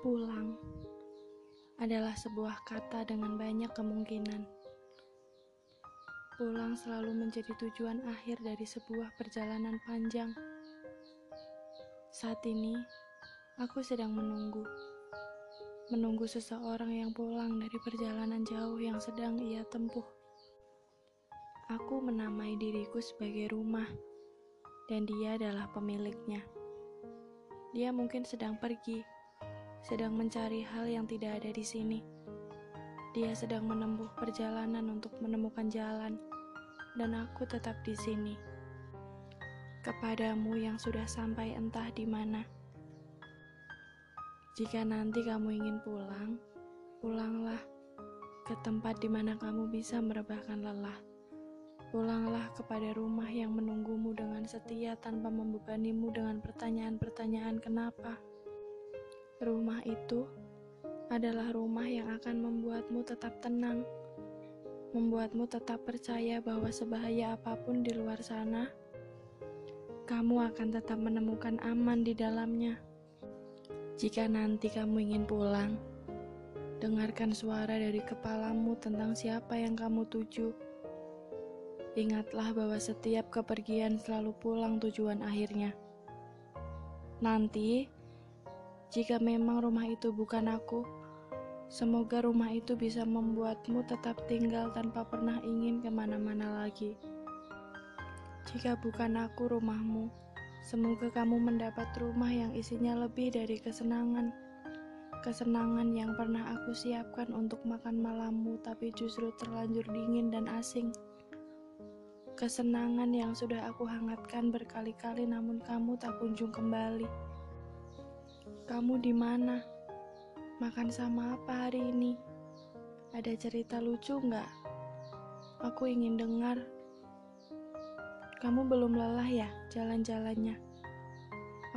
Pulang adalah sebuah kata dengan banyak kemungkinan. Pulang selalu menjadi tujuan akhir dari sebuah perjalanan panjang. Saat ini, aku sedang menunggu. Menunggu seseorang yang pulang dari perjalanan jauh yang sedang ia tempuh. Aku menamai diriku sebagai rumah, dan dia adalah pemiliknya. Dia mungkin sedang pergi sedang mencari hal yang tidak ada di sini. Dia sedang menempuh perjalanan untuk menemukan jalan, dan aku tetap di sini. Kepadamu yang sudah sampai entah di mana. Jika nanti kamu ingin pulang, pulanglah ke tempat di mana kamu bisa merebahkan lelah. Pulanglah kepada rumah yang menunggumu dengan setia tanpa membebanimu dengan pertanyaan-pertanyaan kenapa. Rumah itu adalah rumah yang akan membuatmu tetap tenang, membuatmu tetap percaya bahwa sebahaya apa pun di luar sana, kamu akan tetap menemukan aman di dalamnya. Jika nanti kamu ingin pulang, dengarkan suara dari kepalamu tentang siapa yang kamu tuju. Ingatlah bahwa setiap kepergian selalu pulang tujuan akhirnya. Nanti, jika memang rumah itu bukan aku, semoga rumah itu bisa membuatmu tetap tinggal tanpa pernah ingin ke mana-mana lagi. Jika bukan aku rumahmu, semoga kamu mendapat rumah yang isinya lebih dari kesenangan. Kesenangan yang pernah aku siapkan untuk makan malammu, tapi justru terlanjur dingin dan asing. Kesenangan yang sudah aku hangatkan berkali-kali, namun kamu tak kunjung kembali. Kamu di mana? Makan sama apa hari ini? Ada cerita lucu nggak? Aku ingin dengar. Kamu belum lelah ya jalan-jalannya?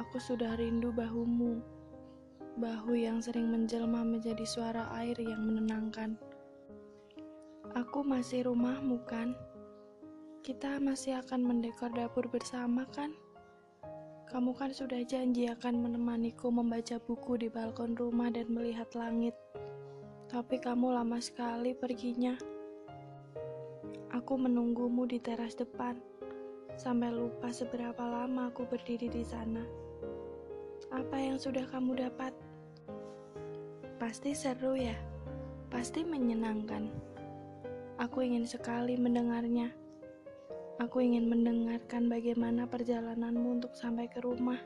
Aku sudah rindu bahumu. Bahu yang sering menjelma menjadi suara air yang menenangkan. Aku masih rumahmu kan? Kita masih akan mendekor dapur bersama kan? Kamu kan sudah janji akan menemaniku membaca buku di balkon rumah dan melihat langit. Tapi kamu lama sekali perginya. Aku menunggumu di teras depan, sampai lupa seberapa lama aku berdiri di sana. Apa yang sudah kamu dapat? Pasti seru ya, pasti menyenangkan. Aku ingin sekali mendengarnya. Aku ingin mendengarkan bagaimana perjalananmu untuk sampai ke rumah.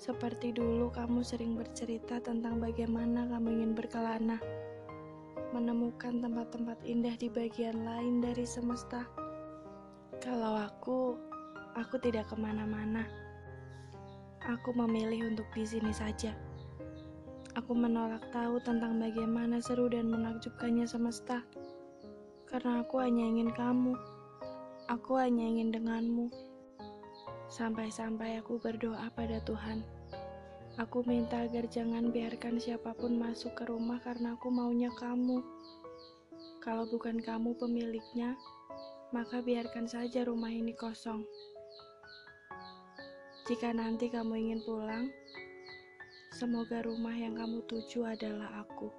Seperti dulu kamu sering bercerita tentang bagaimana kamu ingin berkelana, menemukan tempat-tempat indah di bagian lain dari semesta. Kalau aku, aku tidak ke mana-mana. Aku memilih untuk di sini saja. Aku menolak tahu tentang bagaimana seru dan menakjubkannya semesta, karena aku hanya ingin kamu. Aku hanya ingin denganmu. Sampai-sampai aku berdoa pada Tuhan. Aku minta agar jangan biarkan siapa pun masuk ke rumah karena aku maunya kamu. Kalau bukan kamu pemiliknya, maka biarkan saja rumah ini kosong. Jika nanti kamu ingin pulang, semoga rumah yang kamu tuju adalah aku.